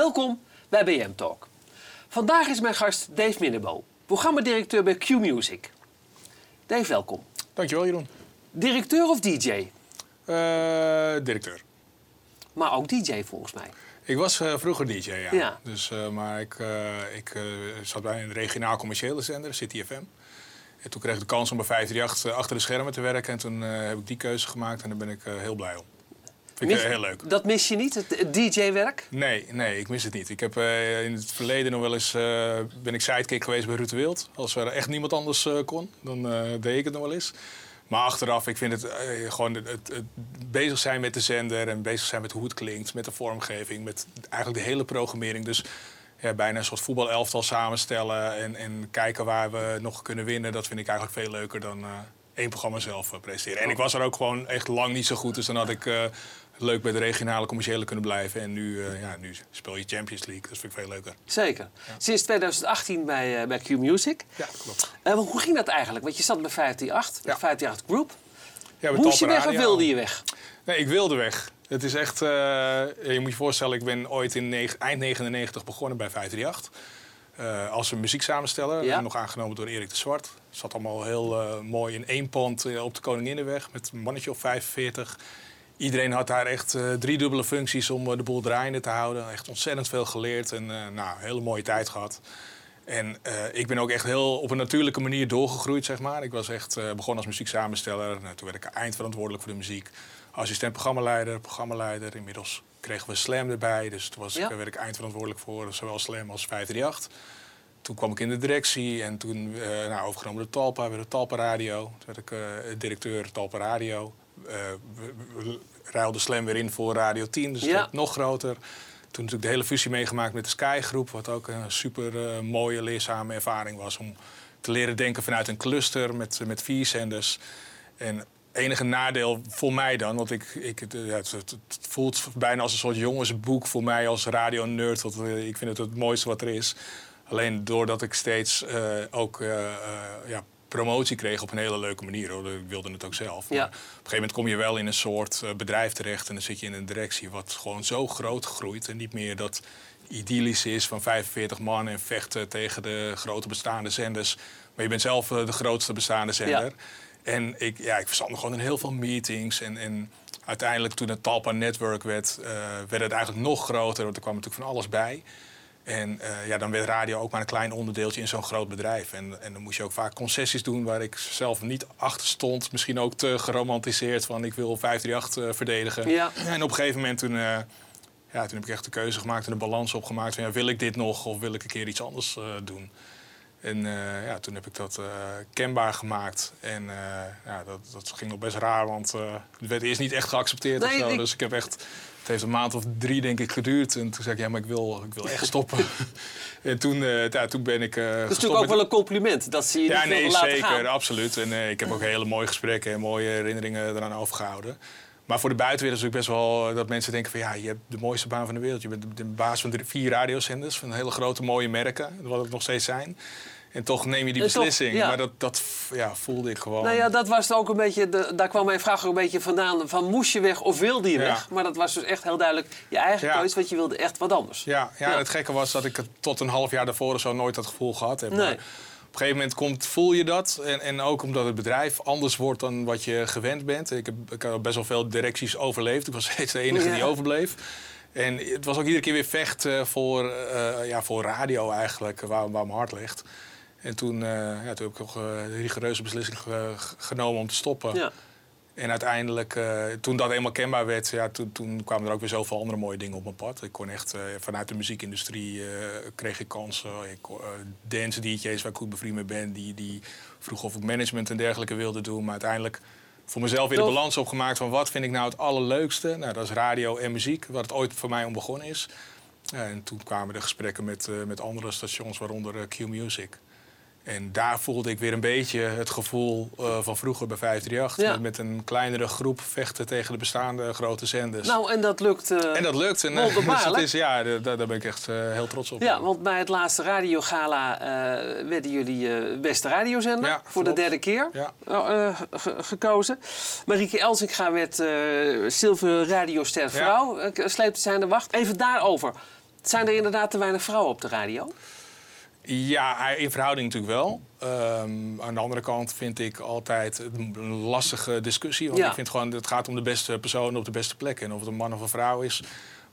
Welkom bij BM Talk. Vandaag is mijn gast Dave Minnebo, programmadirecteur bij Q-Music. Dave, welkom. Dankjewel, Jeroen. Directeur of DJ? Eh, directeur. Maar ook DJ volgens mij. Ik was eh, vroeger DJ, ja. Ja. Dus, eh, maar ik, ik zat bij een regionaal commerciële zender, City FM. En toen kreeg ik de kans om bij 538 achter de schermen te werken. En toen heb ik die keuze gemaakt en daar ben ik heel blij om. Vind ik Mis- eh, heel leuk. Dat mis je niet, het, DJ-werk? Nee, nee, ik mis het niet. Ik heb eh, in het verleden nog wel eens eh, ben ik sidekick geweest bij Ruud Wild. Als er echt niemand anders kon, dan deed ik het nog wel eens. Maar achteraf, ik vind het gewoon het, het, het bezig zijn met de zender en bezig zijn met hoe het klinkt, met de vormgeving, met eigenlijk de hele programmering. Dus ja, bijna een soort voetbalelftal samenstellen en, en kijken waar we nog kunnen winnen. Dat vind ik eigenlijk veel leuker dan één programma zelf eh, presenteren. En ik was er ook gewoon echt lang niet zo goed, dus dan had ik eh, leuk bij de regionale commerciële kunnen blijven. En nu, eh, ja, nu speel je Champions League, dat vind ik veel leuker. Zeker. Sinds 2018 bij, bij Q-Music. Ja, klopt. Hoe ging dat eigenlijk? Want je zat bij 538, Ja. 538 Group. Ja, Moest je weg of wilde je weg? Nee, ik wilde weg. Het is echt, je moet je voorstellen, ik ben ooit in eind 99 begonnen bij 538. Eh als een muzieksamensteller, Ja. nog aangenomen door Erik de Zwart. Zat allemaal heel eh, mooi in één pand eh, op de Koninginnenweg met een mannetje of 45. Iedereen had daar echt eh driedubbele functies om de boel draaiende te houden. Echt ontzettend veel geleerd en nou, een hele mooie tijd gehad. En ik ben ook echt heel op een natuurlijke manier doorgegroeid, zeg maar. Ik was echt begonnen als muzieksamensteller. Nou, toen werd ik eindverantwoordelijk voor de muziek. Assistent programmaleider, programmaleider. Inmiddels kregen we Slam erbij. Dus toen was Ja. ik, werd ik eindverantwoordelijk voor zowel Slam als 538. Toen kwam ik in de directie en toen eh nou, overgenomen door Talpa, weer de Talpa Radio. Toen werd ik eh, directeur Talpa Radio. Eh, we, we ruilden Slam weer in voor Radio 10, dus Ja. nog groter. Toen natuurlijk de hele fusie meegemaakt met de Sky Groep, wat ook een super eh, mooie, leerzame ervaring was om te leren denken vanuit een cluster met, met vier zenders. En enige nadeel voor mij dan, want ik, ik, het, het, voelt bijna als een soort jongensboek voor mij als radio-nerd. want, eh, Ik vind het het mooiste wat er is. Alleen doordat ik steeds eh, ook eh, ja, promotie kreeg op een hele leuke manier. Hoor. Ik wilde het ook zelf. Ja. Maar op een gegeven moment kom je wel in een soort bedrijf terecht... en dan zit je in een directie wat gewoon zo groot groeit... en niet meer dat idyllische is van 45 man en vechten tegen de grote bestaande zenders. Maar je bent zelf de grootste bestaande zender. En ik, ja, ik verzand gewoon in heel veel meetings. En, en uiteindelijk toen het Talpa Network werd, eh, werd het eigenlijk nog groter. Want er kwam natuurlijk van alles bij. En eh, ja, dan werd radio ook maar een klein onderdeeltje in zo'n groot bedrijf. En, en dan moest je ook vaak concessies doen waar ik zelf niet achter stond. Misschien ook te geromantiseerd van ik wil 538 eh, verdedigen. Ja. En op een gegeven moment toen, ja, toen heb ik echt de keuze gemaakt en de balans opgemaakt. Van, ja, wil ik dit nog of wil ik een keer iets anders doen? En eh, ja, toen heb ik dat eh, kenbaar gemaakt. En eh, ja, dat, dat ging nog best raar, want het werd eerst niet echt geaccepteerd Nee, of zo. ik- Dus ik heb echt, het heeft een maand of drie denk ik geduurd. En toen zei ik, ja, maar ik wil, ik wil echt stoppen. en toen, ja, toen ben ik Dat is natuurlijk ook met- wel een compliment dat ze je ja, niet nee, zeker, gaan. absoluut. En ik heb ook hele mooie gesprekken en mooie herinneringen eraan overgehouden. Maar voor de buitenwereld is het best wel eh, dat mensen denken van ja, je hebt de mooiste baan van de wereld. Je bent de- de baas van vier radiozenders, van hele grote mooie merken, wat het nog steeds zijn. En toch neem je die toch, beslissing. ja. Maar dat, dat ja, voelde ik gewoon. Nou ja, dat was ook een beetje, de, daar kwam mijn vraag ook een beetje vandaan. Van moest je weg of wilde je Ja. weg? Maar dat was dus echt heel duidelijk je eigen Ja. keuze, want je wilde echt wat anders. Ja, ja, het gekke was dat ik het tot een half jaar daarvoor zo nooit dat gevoel gehad heb. Nee. Maar een gegeven moment komt, voel je dat. En, en ook omdat het bedrijf anders wordt dan wat je gewend bent. Ik heb, ik heb best wel veel directies overleefd. Ik was steeds de enige Ja. die overbleef. En het was ook iedere keer weer vechten voor, eh, ja, voor radio eigenlijk, waar, waar mijn hart ligt. En toen, eh, ja, toen heb ik nog eh, de rigoureuze beslissing ge- genomen om te stoppen. Ja. En uiteindelijk, eh, toen dat eenmaal kenbaar werd, ja, toen, toen kwamen er ook weer zoveel andere mooie dingen op mijn pad. Ik kon echt eh, vanuit de muziekindustrie eh, kreeg ik kansen. Ik, dance DJ's waar ik goed bevriend mee ben, die, die vroegen of ik management en dergelijke wilde doen. Maar uiteindelijk voor mezelf weer de Tof. balans opgemaakt van wat vind ik nou het allerleukste. Nou, dat is radio en muziek, wat het ooit voor mij om begonnen is. En toen kwamen de gesprekken met, met andere stations, waaronder eh, Q-Music. En daar voelde ik weer een beetje het gevoel eh, van vroeger bij 538. Ja. Met, een kleinere groep vechten tegen de bestaande grote zenders. Nou, en dat lukt. eh, en dat lukt. En, dus het is, ja, daar, daar ben ik echt heel trots op. Ja, want bij het laatste radiogala werden jullie beste radiozender Ja, voor de derde keer Ja. ge- gekozen. Marieke Elsinga werd zilveren radioster vrouw, eh, sleepte zij aan de wacht. Even daarover. Zijn er inderdaad te weinig vrouwen op de radio? Ja, in verhouding natuurlijk wel. Ehm, aan de andere kant vind ik altijd een lastige discussie. Want Ja. ik vind gewoon, het gaat om de beste persoon op de beste plek. En of het een man of een vrouw is,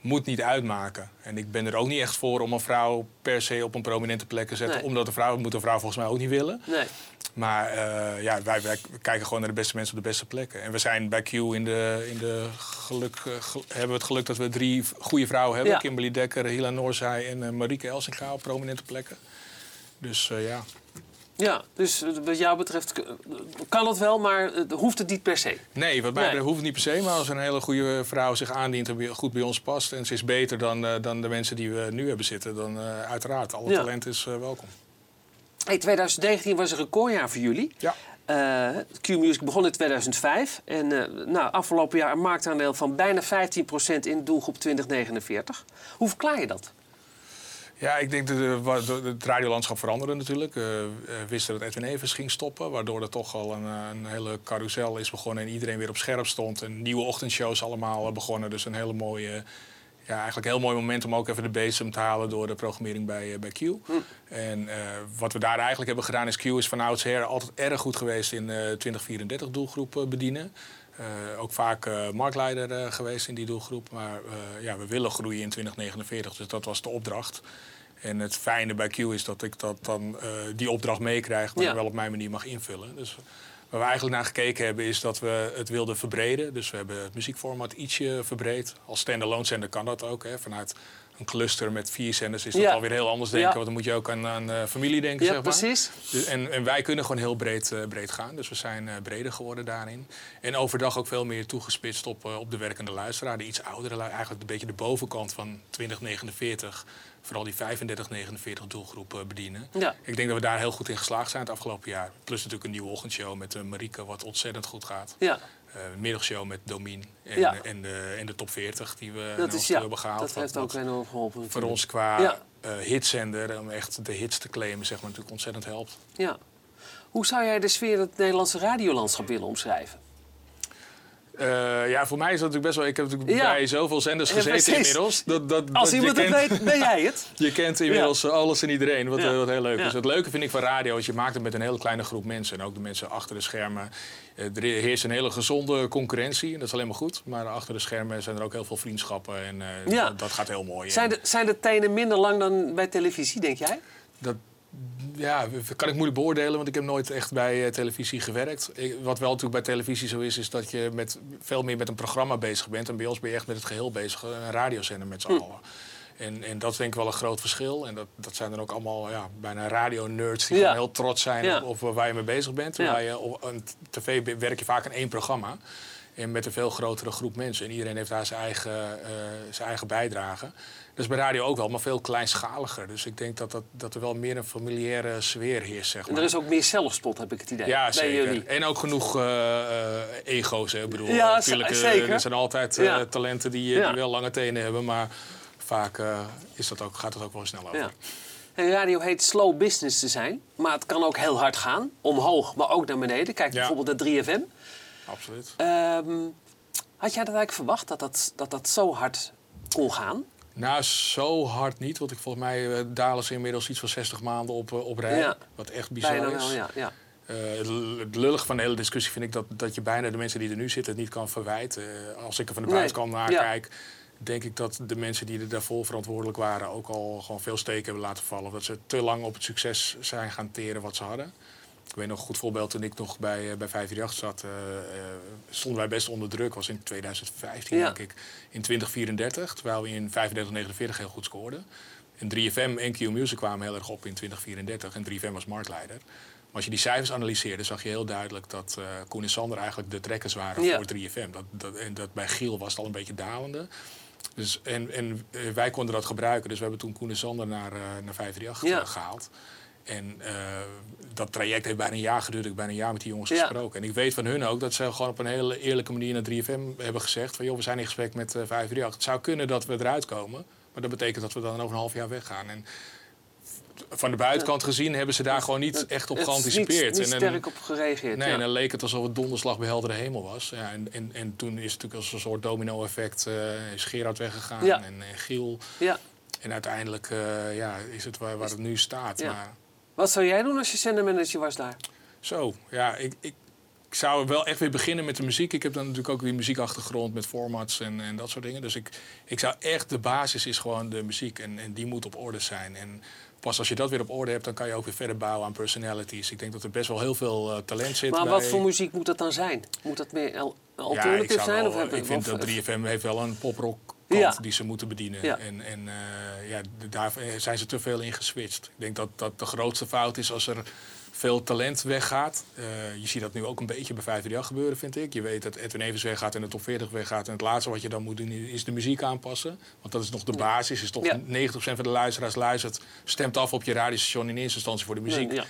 moet niet uitmaken. En ik ben er ook niet echt voor om een vrouw per se op een prominente plek te zetten. Nee. Omdat een vrouw, dat moet een vrouw volgens mij ook niet willen. Nee. Maar eh, ja, wij, wij kijken gewoon naar de beste mensen op de beste plekken. En we zijn bij Q in de, in de geluk, eh, gel- hebben we het geluk dat we drie goede vrouwen hebben. Ja. Kimberly Dekker, Hila Noorzij en eh, Marieke Elsinga op prominente plekken. Dus eh, ja. Ja, dus eh, wat jou betreft kan het wel, maar eh, hoeft het niet per se. Nee, wat mij Nee. betreft hoeft het niet per se. Maar als een hele goede vrouw zich aandient en goed bij ons past... en ze is beter dan, dan de mensen die we nu hebben zitten... dan uiteraard, alle Ja. talent is welkom. Hey, 2019 was een recordjaar voor jullie. Ja. Q-Music begon in 2005. En eh, nou, afgelopen jaar een marktaandeel van bijna 15% in doelgroep 2049. Hoe verklaar je dat? Ja, ik denk dat het radiolandschap veranderde natuurlijk. Eh, We wisten dat Edwin Evers ging stoppen, waardoor er toch al een, eh, een hele carousel is begonnen en iedereen weer op scherp stond. En nieuwe ochtendshows allemaal eh, begonnen. Dus een hele mooie, ja, eigenlijk een heel mooi moment om ook even de bezem te halen door de programmering bij, eh, bij Q. En eh, wat we daar eigenlijk hebben gedaan is Q is van oudsher altijd erg goed geweest in eh 2034 doelgroep eh, bedienen. Eh, ook vaak eh, marktleider eh, geweest in die doelgroep. Maar ja, we willen groeien in 2049, dus dat was de opdracht. En het fijne bij Q is dat ik dat dan, die opdracht meekrijg, maar Ja. wel op mijn manier mag invullen. Dus waar we eigenlijk naar gekeken hebben is dat we het wilden verbreden. Dus we hebben het muziekformat ietsje verbreed. Als standalone zender kan dat ook. Hè. Vanuit een cluster met vier zenders is dat Ja. alweer heel anders denken. Want dan moet je ook aan, aan eh, familie denken, Ja, zeg maar. precies. Dus, en, en wij kunnen gewoon heel breed, eh, breed gaan. Dus we zijn eh, breder geworden daarin. En overdag ook veel meer toegespitst op, op de werkende luisteraar. De iets oudere, eigenlijk een beetje de bovenkant van 2049. Vooral die 35-49 doelgroep bedienen. Ja. Ik denk dat we daar heel goed in geslaagd zijn het afgelopen jaar. Plus natuurlijk een nieuwe ochtendshow met Marieke, wat ontzettend goed gaat. Ja, Eh, een middagshow met Domien en, Ja. en, de, en de top 40 die we dat is ja. hebben gehaald. Dat heeft wat ook enorm geholpen. voor ons qua Ja. eh, hitzender, om echt de hits te claimen, zeg maar, natuurlijk ontzettend helpt. Ja. Hoe zou jij de sfeer het Nederlandse radiolandschap willen omschrijven? Eh, ja, voor mij is dat natuurlijk best wel. Ik heb natuurlijk Ja. bij zoveel zenders gezeten inmiddels. Dat, dat, Als dat iemand je het kent, weet, ben jij het? Je kent inmiddels alles en iedereen, wat, eh, wat heel leuk is. Het leuke vind ik van radio is je maakt het met een hele kleine groep mensen. En ook de mensen achter de schermen. Eh, er heerst een hele gezonde concurrentie. En dat is alleen maar goed. Maar achter de schermen zijn er ook heel veel vriendschappen. En dat gaat heel mooi. Zijn de, zijn de tenen minder lang dan bij televisie, denk jij? Dat ja, kan ik moeilijk beoordelen, want ik heb nooit echt bij eh, televisie gewerkt. Ik- wat wel natuurlijk bij televisie zo is, is dat je met, veel meer met een programma bezig bent. En bij ons ben je echt met het geheel bezig, een radiozender met z'n allen. En, en dat is denk ik wel een groot verschil. En dat, dat zijn dan ook allemaal ja, bijna radio-nerds die Ja. heel trots zijn Ja. op, op waar je mee bezig bent. Waar je, op een tv werk je vaak aan één programma. En met een veel grotere groep mensen. En iedereen heeft daar zijn eigen, eh, zijn eigen bijdrage. Dat is bij radio ook wel, maar veel kleinschaliger. Dus ik denk dat, dat, dat er wel meer een familiaire sfeer heerst, zeg En maar. er is ook meer zelfspot, heb ik het idee. Ja, bij zeker. jullie. En ook genoeg eh, eh, ego's. Hè. Ik bedoel, Ja, natuurlijk, zeker. er zijn altijd Ja. talenten die, Ja. die wel lange tenen hebben. Maar vaak is dat ook, gaat het ook wel snel over. Ja. En radio heet slow business te zijn, maar het kan ook heel hard gaan. Omhoog, maar ook naar beneden. Kijk Ja. bijvoorbeeld naar 3FM. Absoluut. Ehm, had jij dat eigenlijk verwacht, dat dat, dat dat zo hard kon gaan? Nou, zo hard niet. Want ik volgens mij eh, dalen ze inmiddels iets van 60 maanden op, eh, op rij. Ja. Wat echt bizar Bijna is. wel, ja. ja. Eh, het lullig van de hele discussie vind ik dat, dat je bijna de mensen die er nu zitten het niet kan verwijten. Als ik er van de Nee, buitenkant naar ja. kijk, denk ik dat de mensen die er daarvoor verantwoordelijk waren ook al gewoon veel steken hebben laten vallen. Dat ze te lang op het succes zijn gaan teren wat ze hadden. Ik weet nog een goed voorbeeld toen ik nog bij, eh, bij 538 zat, eh, eh, stonden wij best onder druk. was in 2015 Ja. denk ik. In 2034, terwijl we in 35-49 heel goed scoorden. En 3FM en Q Music kwamen heel erg op in 2034 en 3FM was marktleider. Maar als je die cijfers analyseerde, zag je heel duidelijk dat eh Koen en Sander eigenlijk de trekkers waren Ja. voor 3FM. Dat, dat, en dat bij Giel was het al een beetje dalende. Dus, en en wij konden dat gebruiken. Dus we hebben toen Koen en Sander naar, eh naar 538 Ja. eh, gehaald. En eh, dat traject heeft bijna een jaar geduurd. Ik heb bijna een jaar met die jongens Ja. gesproken. En ik weet van hun ook dat ze gewoon op een hele eerlijke manier naar 3FM hebben gezegd... van joh, we zijn in gesprek met eh 538. Het zou kunnen dat we eruit komen. Maar dat betekent dat we dan over een half jaar weggaan. En van de buitenkant gezien hebben ze daar gewoon niet echt op geanticipeerd. Niet, niet sterk op gereageerd. Nee, ja. en dan leek het alsof het donderslag bij heldere hemel was. Ja, en, en, en toen is het natuurlijk als een soort domino-effect... eh, is Gerard weggegaan Ja. en, en Giel. ja. En uiteindelijk eh, ja, is het waar, waar het nu staat. Maar Wat zou jij doen als je zendermanager was daar? zo, ja, ik, ik, ik zou wel echt weer beginnen met de muziek. Ik heb dan natuurlijk ook die muziekachtergrond met formats en, en dat soort dingen. Dus ik, ik zou echt, de basis is gewoon de muziek en, en die moet op orde zijn. En pas als je dat weer op orde hebt, dan kan je ook weer verder bouwen aan personalities. Ik denk dat er best wel heel veel eh, talent zit Maar bij... wat voor muziek moet dat dan zijn? Moet dat meer Ja, alternatief zijn? wel, of ik vind of- dat 3FM heeft wel een poprock kant Ja. die ze moeten bedienen. Ja. En, en eh, ja, daar zijn ze te veel in geswitcht. Ik denk dat dat de grootste fout is als er veel talent weggaat. Eh, je ziet dat nu ook een beetje bij 538 gebeuren, vind ik. Je weet dat Edwin Evers weggaat en de top 40 weggaat. En het laatste wat je dan moet doen is de muziek aanpassen. Want dat is nog de basis. Is toch Ja. 90% van de luisteraars luistert, stemt af op je radiostation in eerste instantie voor de muziek.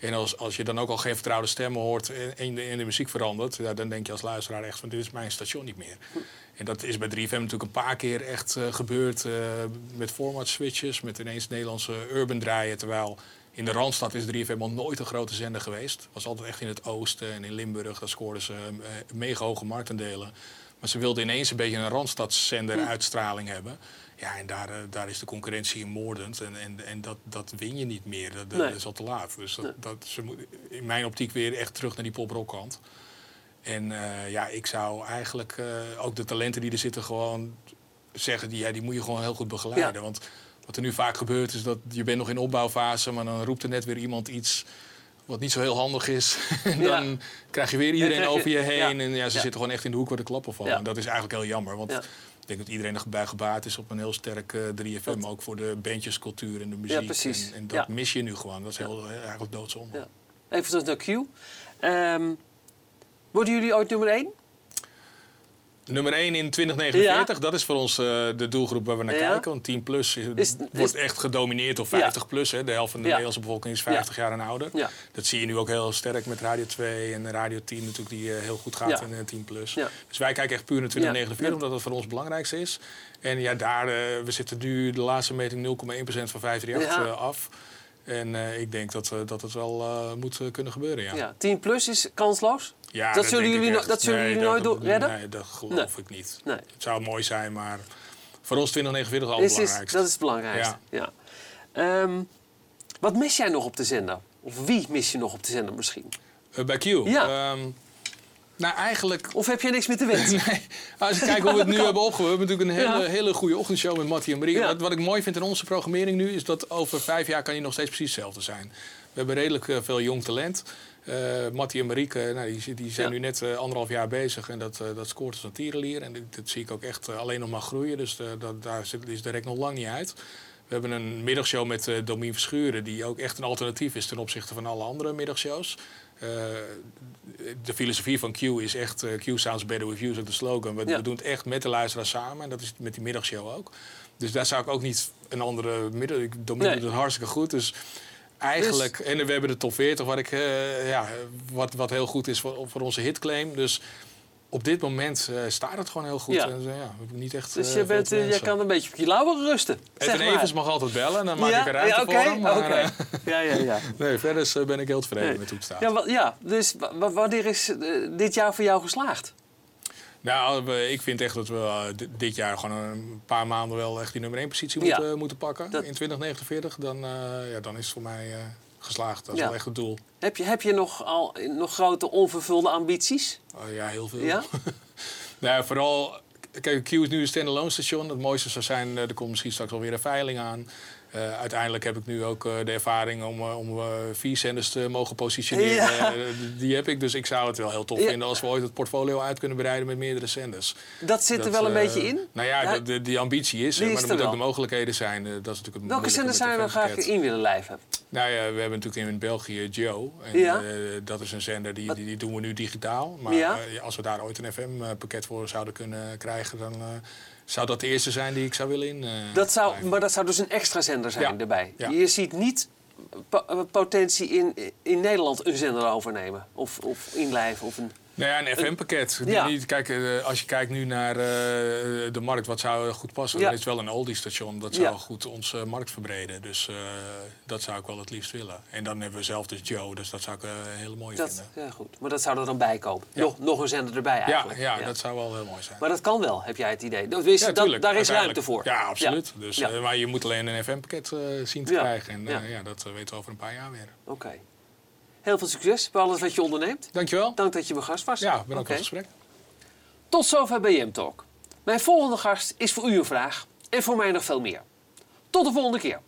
En als, als je dan ook al geen vertrouwde stemmen hoort en, de, de muziek verandert, ja, dan denk je als luisteraar echt van dit is mijn station niet meer. En dat is bij 3FM natuurlijk een paar keer echt eh, gebeurd eh, met format switches, met ineens Nederlandse urban draaien. Terwijl in de Randstad is 3FM al nooit een grote zender geweest. Was altijd echt in het oosten en in Limburg, daar scoorden ze eh, mega hoge marktendelen. Maar ze wilden ineens een beetje een Randstadszender uitstraling hebben. Ja, en daar, eh, daar is de concurrentie in moordend. En, en, en dat, dat win je niet meer. Dat, dat Nee. is al te laat. Dus dat, dat, ze moet, in mijn optiek weer echt terug naar die poprockkant. En eh, ja, ik zou eigenlijk eh, ook de talenten die er zitten gewoon zeggen... Die, ja, die moet je gewoon heel goed begeleiden. Ja. Want wat er nu vaak gebeurt is dat je bent nog in opbouwfase... maar dan roept er net weer iemand iets wat niet zo heel handig is. en Ja. dan krijg je weer iedereen je- over je heen. ja. En ja, ze Ja. zitten gewoon echt in de hoek waar de klappen vallen. Ja. En dat is eigenlijk heel jammer. Want Ja. ik denk dat iedereen erbij gebaat is op een heel sterk eh, 3FM. Ook voor de bandjescultuur en de muziek. precies. En, en dat Ja. mis je nu gewoon. Dat is heel, eigenlijk doodzonde. Ja. Even terug naar Q. Ehm, worden jullie ooit nummer 1? Nummer 1 in 2049, dat is voor ons eh, de doelgroep waar we naar Ja. kijken. Want 10 plus is- Is- wordt is- echt gedomineerd door 50 plus. Hè. De helft van de. Nederlandse bevolking is 50 jaar en ouder. Dat zie je nu ook heel sterk met Radio 2 en Radio 10 natuurlijk, die eh, heel goed gaat in eh, 10 plus. Dus wij kijken echt puur naar 2049, Ja. omdat dat voor ons het belangrijkste is. En ja, daar, eh, we zitten nu de laatste meting 0,1% van 538 Ja. eh, af. En eh, ik denk dat, eh, dat het wel eh, moet eh, kunnen gebeuren, ja. Ja. 10 plus is kansloos? Ja, Dat zullen jullie no- dat zullen jullie nooit doen- redden? Nee, dat geloof ik niet. Nee. Het zou mooi zijn, maar voor ons 2049 al is, belangrijkste. dat is het belangrijkste. Ja. Ehm, wat mis jij nog op de zender? Of wie mis je nog op de zender misschien? Eh, bij Q? Ja. Ehm, nou, eigenlijk... Of heb je niks meer te wensen? Nee, als je kijkt hoe we het nu hebben opgebouwd. We hebben natuurlijk een hele, Ja. hele goede ochtendshow met Mattie en Marie. Ja. Wat, wat ik mooi vind in onze programmering nu... is dat over vijf jaar kan je nog steeds precies hetzelfde zijn. We hebben redelijk eh, veel jong talent. Eh Mattie en Marieke nou, die, die zijn Ja. nu net eh, anderhalf jaar bezig. En dat, eh, dat scoort als een tierenlier. En dat, dat zie ik ook echt eh, alleen nog maar groeien. Dus eh, dat, daar zit, is de rek nog lang niet uit. We hebben een middagshow met eh Domien Verschuren... die ook echt een alternatief is ten opzichte van alle andere middagshows. Eh, de filosofie van Q is echt... eh, Q sounds better with you, is ook de slogan. We, Ja. we doen het echt met de luisteraar samen. En dat is met die middagshow ook. Dus daar zou ik ook niet een andere middag... Domien Nee. doet het hartstikke goed, dus... Eigenlijk, en we hebben de top 40, wat, ik, eh, ja, wat, wat heel goed is voor, voor onze hitclaim. Dus op dit moment eh, staat het gewoon heel goed. Ja. En, eh, ja, niet echt. Dus je, bent, je kan een beetje op je lauweren rusten. Edwin. Evers mag altijd bellen en dan maak ja? ik er ruimte ja, voor hem. Maar, Ja, ja, ja. nee, verder ben ik heel tevreden Nee. met hoe het staat. Ja, dus wa- wa- wanneer is dit jaar voor jou geslaagd? Nou, ik vind echt dat we eh, di- dit jaar gewoon een paar maanden wel echt die nummer 1 positie Ja. moeten, moeten pakken. Dat- In 2049, dan, eh, ja, dan is het voor mij eh, geslaagd. Dat is Ja. wel echt het doel. Heb je, heb je nog, al, nog grote onvervulde ambities? Oh, ja, heel veel. Ja? Nou, vooral, kijk, Q is nu een standalone station. Het mooiste zou zijn, eh, er komt misschien straks alweer een veiling aan. Eh, uiteindelijk heb ik nu ook eh, de ervaring om, eh, om vier zenders te mogen positioneren. Ja. Die heb ik, dus ik zou het wel heel tof Ja. vinden als we ooit het portfolio uit kunnen breiden met meerdere zenders. Dat zit er wel een beetje in. Nou ja, die ambitie is Die maar er moeten ook de mogelijkheden zijn. Dat is natuurlijk het Welke zenders zou je dan graag in willen lijven? Nou ja, we hebben natuurlijk in België Joe. En Ja. dat is een zender die, die, die doen we nu digitaal. Maar Ja. als we daar ooit een FM-pakket voor zouden kunnen krijgen, dan zou dat de eerste zijn die ik zou willen in. eh, Dat zou, blijven. maar dat zou dus een extra zender zijn Ja. erbij. Ja. Je ziet niet po- eh, potentie in, in Nederland een zender overnemen. Of, of inlijven. Of een... Nou ja, een FM-pakket. Ja. Kijk, eh, als je kijkt nu naar eh, de markt, wat zou goed passen? Ja. Er is wel een oldie-station, dat zou Ja. goed onze markt verbreden. Dus eh, dat zou ik wel het liefst willen. En dan hebben we zelf dus Joe, dus dat zou ik eh, een hele mooie Dat, vinden. ja, goed. Maar dat zou er dan bij komen. Ja. Nog, nog een zender erbij Ja, eigenlijk. ja, dat zou wel heel mooi zijn. Maar dat kan wel, heb jij het idee. Dat, is, Ja, dat, daar is ruimte voor. Ja, absoluut. Dus, Ja. maar je moet alleen een FM-pakket zien te Ja. krijgen. En Ja. ja, dat weten we over een paar jaar weer. Oké. Heel veel succes bij alles wat je onderneemt. Dankjewel. Dank dat je mijn gast was. Ja, bedankt Oké. voor het gesprek. Tot zover bij Jam Talk. Mijn volgende gast is voor u een vraag en voor mij nog veel meer. Tot de volgende keer.